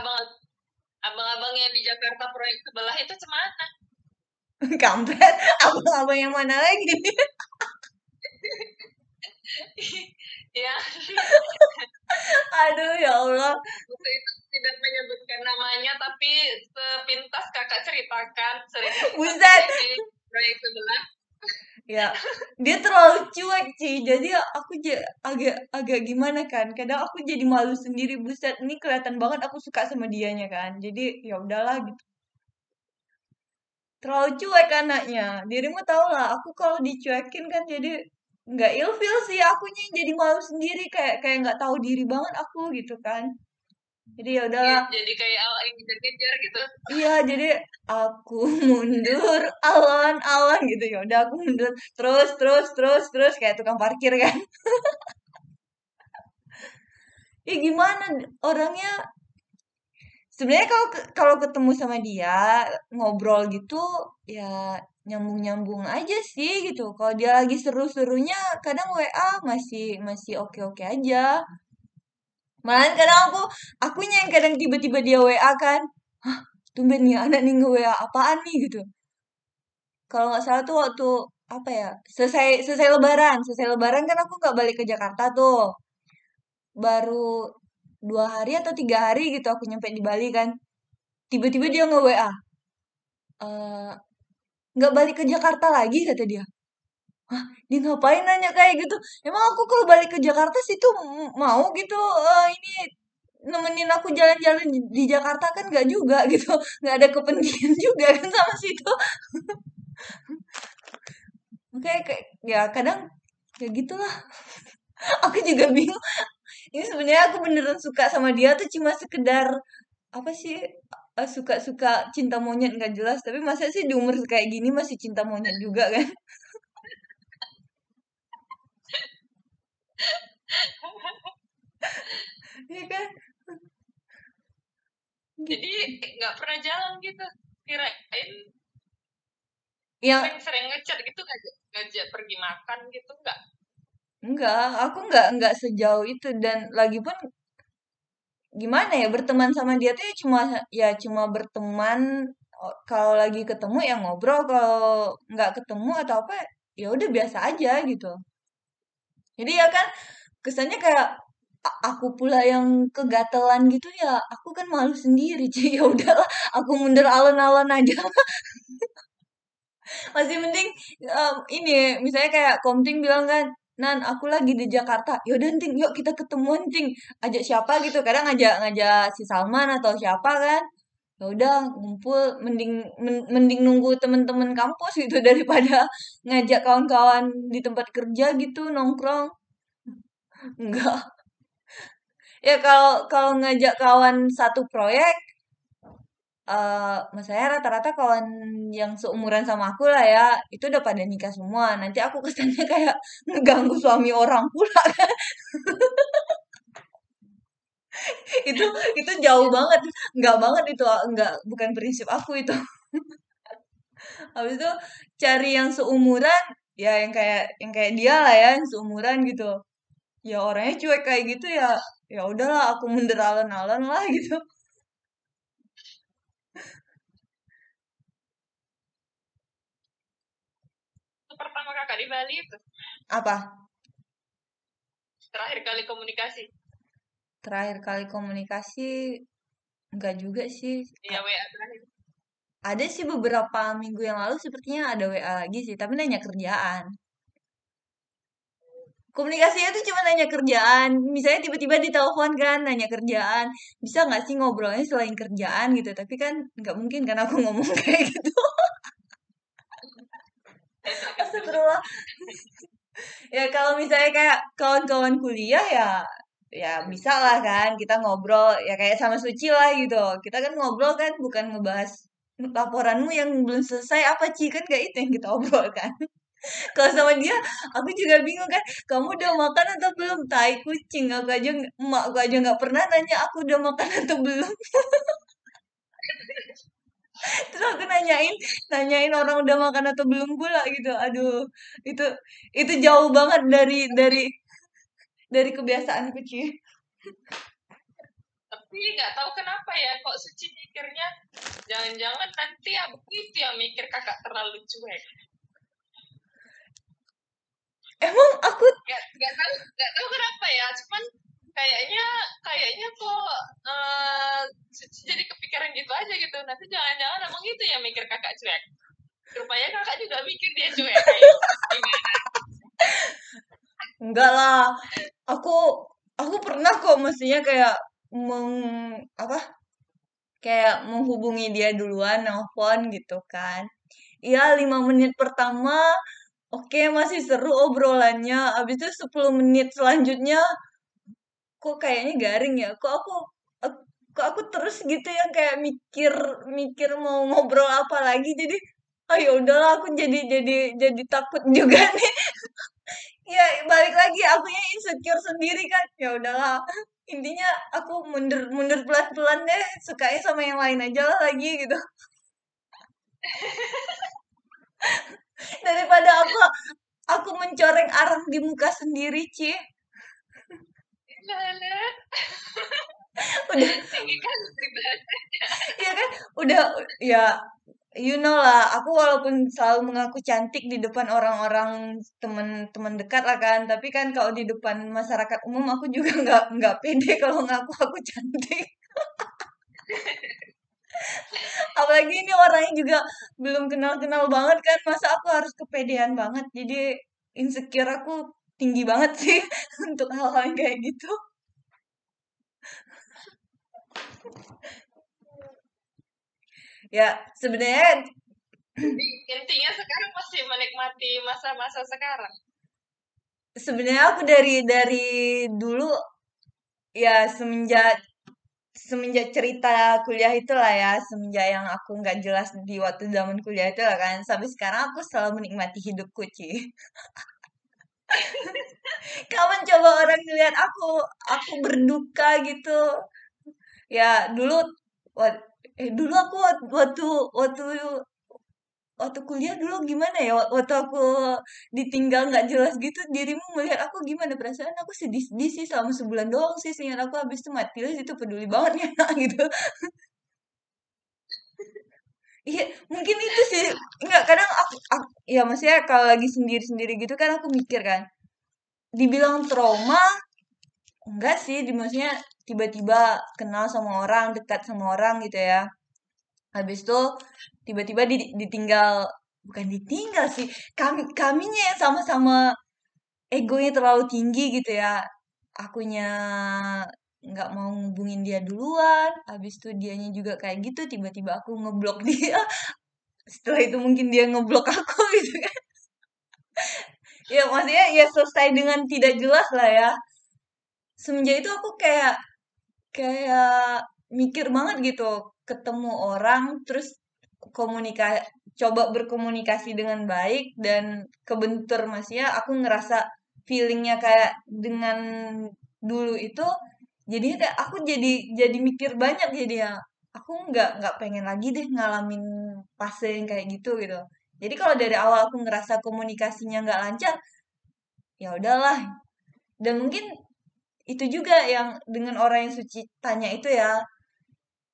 abang abang-abang yang di Jakarta proyek sebelah itu cemana? kampret. Abang-abang yang mana lagi? Ya. Aduh ya Allah. Waktu itu tidak menyebutkan namanya tapi sepintas kakak ceritakan. Sering Buset. proyek sebelah ya dia terlalu cuek sih. Jadi aku agak agak gimana kan kadang aku jadi malu sendiri. Buset ini kelihatan banget aku suka sama dianya kan. Jadi ya udahlah gitu. Terlalu cuek anaknya. Dirimu tau lah aku kalau dicuekin kan jadi nggak ilfil sih. Akunya yang jadi malu sendiri kayak kayak nggak tahu diri banget aku gitu kan jadi ya udahlah jadi kayak yang ngejar-ngejar gitu Iya, jadi aku mundur alon-alon gitu ya. Udah aku mundur terus terus terus terus kayak tukang parkir kan. ya gimana orangnya sebenarnya kalau kalau ketemu sama dia ngobrol gitu ya nyambung-nyambung aja sih gitu. Kalau dia lagi seru-serunya kadang WA masih masih oke-oke aja. Malahan kadang aku akunya yang kadang tiba-tiba dia WA kan. Hah, tumben nih anak nih nge-WA apaan nih gitu. Kalau nggak salah tuh waktu apa ya selesai selesai lebaran. Selesai lebaran kan aku nggak balik ke Jakarta tuh. Baru dua hari atau tiga hari gitu aku nyampe di Bali kan. Tiba-tiba dia nge WA "Eh, nggak balik ke Jakarta lagi kata dia Hah, ngapain nanya kayak gitu emang aku kalau balik ke Jakarta sih tuh mau gitu eh, ini nemenin aku jalan-jalan di Jakarta kan nggak juga gitu nggak ada kepentingan juga kan sama situ Makanya kayak ya kadang ya gitulah. Aku juga bingung. Ini sebenarnya aku beneran suka sama dia tuh cuma sekedar apa sih eh, suka-suka cinta monyet nggak jelas tapi masa sih di umur kayak gini masih cinta monyet juga kan Iya kan? Jadi nggak pernah jalan gitu kirain yang sering-sering ngechat gitu ngajak ngajak pergi makan gitu nggak? Enggak aku enggak enggak sejauh itu. Dan lagi pun gimana ya berteman sama dia tuh ya cuma ya cuma berteman kalau lagi ketemu ya ngobrol kalau nggak ketemu atau apa ya udah biasa aja gitu. Jadi ya kan kesannya kayak aku pula yang kegatelan gitu ya aku kan malu sendiri sih ya udahlah aku mundur alon-alon aja. Masih mending em, ini misalnya kayak Komting bilang kan Nan aku lagi di Jakarta. Yaudah Ting yuk kita ketemuan Ting. Ajak siapa gitu kadang ngajak ngajak si Salman atau siapa kan. Ya udah ngumpul mending men- mending nunggu temen-temen kampus gitu daripada ngajak kawan-kawan di tempat kerja gitu nongkrong enggak. Ya kalau kalau ngajak kawan satu proyek eh saya rata-rata kawan yang seumuran sama aku lah ya itu udah pada nikah semua. Nanti aku kesannya kayak ngeganggu suami orang pula. Kan itu itu jauh banget. Nggak banget itu nggak bukan prinsip aku itu. Habis itu cari yang seumuran ya yang kayak yang kayak dia lah ya yang seumuran gitu ya orangnya cuek kayak gitu ya ya udahlah aku mundur alon-alon lah gitu. Itu pertama kakak di Bali itu? Apa? Terakhir kali komunikasi? Terakhir kali komunikasi enggak juga sih. Ya WA terakhir. Ada sih beberapa minggu yang lalu sepertinya ada WA lagi sih tapi nanya kerjaan komunikasinya tuh cuma nanya kerjaan. Misalnya tiba-tiba ditelepon kan nanya kerjaan. Bisa nggak sih ngobrolnya selain kerjaan gitu? Tapi kan nggak mungkin kan aku ngomong kayak gitu. Astagfirullah. Ya kalau misalnya kayak kawan-kawan kuliah ya ya bisa lah kan kita ngobrol. Ya kayak sama Suci lah gitu. Kita kan ngobrol kan bukan ngebahas laporanmu yang belum selesai. Apa Ci kan gak itu yang kita obrolkan kalau sama dia aku juga bingung kan kamu udah makan atau belum? Tai kucing aku aja emak aku aja nggak pernah nanya aku udah makan atau belum? Terus aku nanyain nanyain orang udah makan atau belum pula gitu. Aduh itu itu jauh banget dari dari dari kebiasaanku Ci tapi nggak tahu kenapa ya kok Suci mikirnya jangan-jangan nanti aku itu yang mikir kakak terlalu cuek emang aku nggak nggak tahu nggak tahu kenapa ya cuman kayaknya kayaknya kok uh, jadi kepikiran gitu aja gitu. Nanti jangan-jangan emang itu yang mikir kakak cuek. Rupanya kakak juga mikir dia cuek. Ayo gimana enggak lah. Aku aku pernah kok mestinya kayak meng apa kayak menghubungi dia duluan nelfon gitu kan. Iya, lima menit pertama Oke, masih seru obrolannya. Abis itu 10 menit selanjutnya kok kayaknya garing ya. Kok aku kok aku terus gitu yang kayak mikir mikir mau ngobrol apa lagi. Jadi oh ya udahlah aku jadi jadi jadi takut juga nih. ya balik lagi akunya insecure sendiri kan. Ya udahlah. Intinya aku mundur mundur pelan-pelan deh. Sukanya sama yang lain aja lah lagi gitu. daripada aku aku mencoreng arang di muka sendiri Ci. Udah. Iya kan? Udah ya you know lah aku walaupun selalu mengaku cantik di depan orang-orang teman-teman dekat lah kan tapi kan kalau di depan masyarakat umum aku juga nggak nggak pede kalau ngaku aku cantik. Apalagi ini orangnya juga belum kenal-kenal banget kan masa aku harus kepedean banget? Jadi insecure aku tinggi banget sih untuk hal-hal kayak gitu. Ya sebenarnya intinya sekarang masih menikmati masa-masa sekarang? Sebenarnya aku dari dari dulu ya semenjak semenjak cerita kuliah itulah ya, semenjak yang aku nggak jelas di waktu zaman kuliah itu lah kan, sampai sekarang aku selalu menikmati hidupku, Ci. Kapan coba orang ngeliat aku, aku berduka gitu. Ya, dulu, eh, dulu aku waktu, waktu waktu kuliah dulu gimana ya waktu aku ditinggal nggak jelas gitu dirimu melihat aku gimana perasaan aku sedih-sedih sih selama sebulan doang sih sehingga aku habis itu mati itu peduli banget ya gitu Iya, mungkin itu sih. Enggak, kadang aku, aku ya maksudnya kalau lagi sendiri-sendiri gitu kan aku mikir kan. Dibilang trauma, enggak sih, di maksudnya tiba-tiba kenal sama orang, dekat sama orang gitu ya. Habis itu tiba-tiba ditinggal bukan ditinggal sih kami kaminya yang sama-sama egonya terlalu tinggi gitu ya. Akunya nggak mau ngubungin dia duluan habis itu dianya juga kayak gitu tiba-tiba aku ngeblok dia. Setelah itu mungkin dia ngeblok aku gitu kan. Ya maksudnya ya selesai dengan tidak jelas lah ya. Semenjak itu aku kayak kayak mikir banget gitu ketemu orang terus komunikasi coba berkomunikasi dengan baik dan kebentur. Mas ya aku ngerasa feelingnya kayak dengan dulu itu jadi kayak aku jadi jadi mikir banyak jadi ya. Aku nggak nggak pengen lagi deh ngalamin fase yang kayak gitu gitu. Jadi kalau dari awal aku ngerasa komunikasinya nggak lancar ya udahlah. Dan mungkin itu juga yang dengan orang yang suci tanya itu ya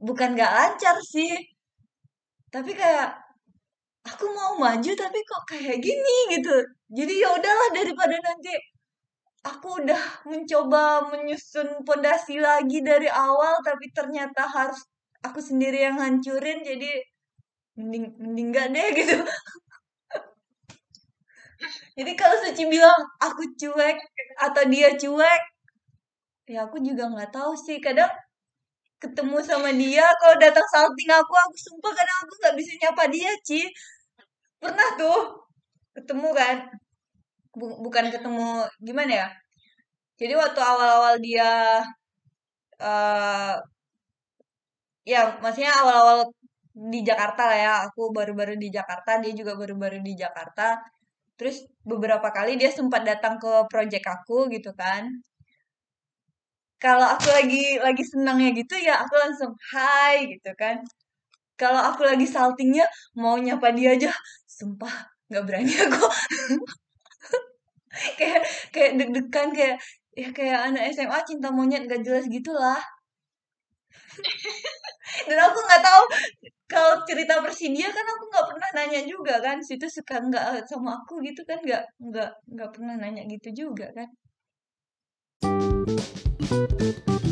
bukan nggak lancar sih. Tapi kayak aku mau maju tapi kok kayak gini gitu. Jadi ya udahlah daripada nanti aku udah mencoba menyusun pondasi lagi dari awal tapi ternyata harus aku sendiri yang hancurin jadi mending mending gak deh gitu. Jadi kalau Suci bilang aku cuek atau dia cuek ya aku juga nggak tahu sih. Kadang ketemu sama dia kalau datang salting aku aku sumpah karena aku nggak bisa nyapa dia Ci. Pernah tuh ketemu kan? Bukan ketemu gimana ya? Jadi waktu awal-awal dia uh, ya maksudnya awal-awal di Jakarta lah ya aku baru-baru di Jakarta dia juga baru-baru di Jakarta. Terus beberapa kali dia sempat datang ke project aku gitu kan kalau aku lagi lagi senangnya gitu ya aku langsung hai gitu kan. Kalau aku lagi saltingnya mau nyapa dia aja? Sumpah nggak berani aku. Kayak kayak deg-degan kayak ya kayak anak SMA cinta monyet gak jelas gitulah. Dan aku nggak tahu kalau cerita Persidia kan aku nggak pernah nanya juga kan. Situ suka nggak sama aku gitu kan nggak nggak nggak pernah nanya gitu juga kan Thank you.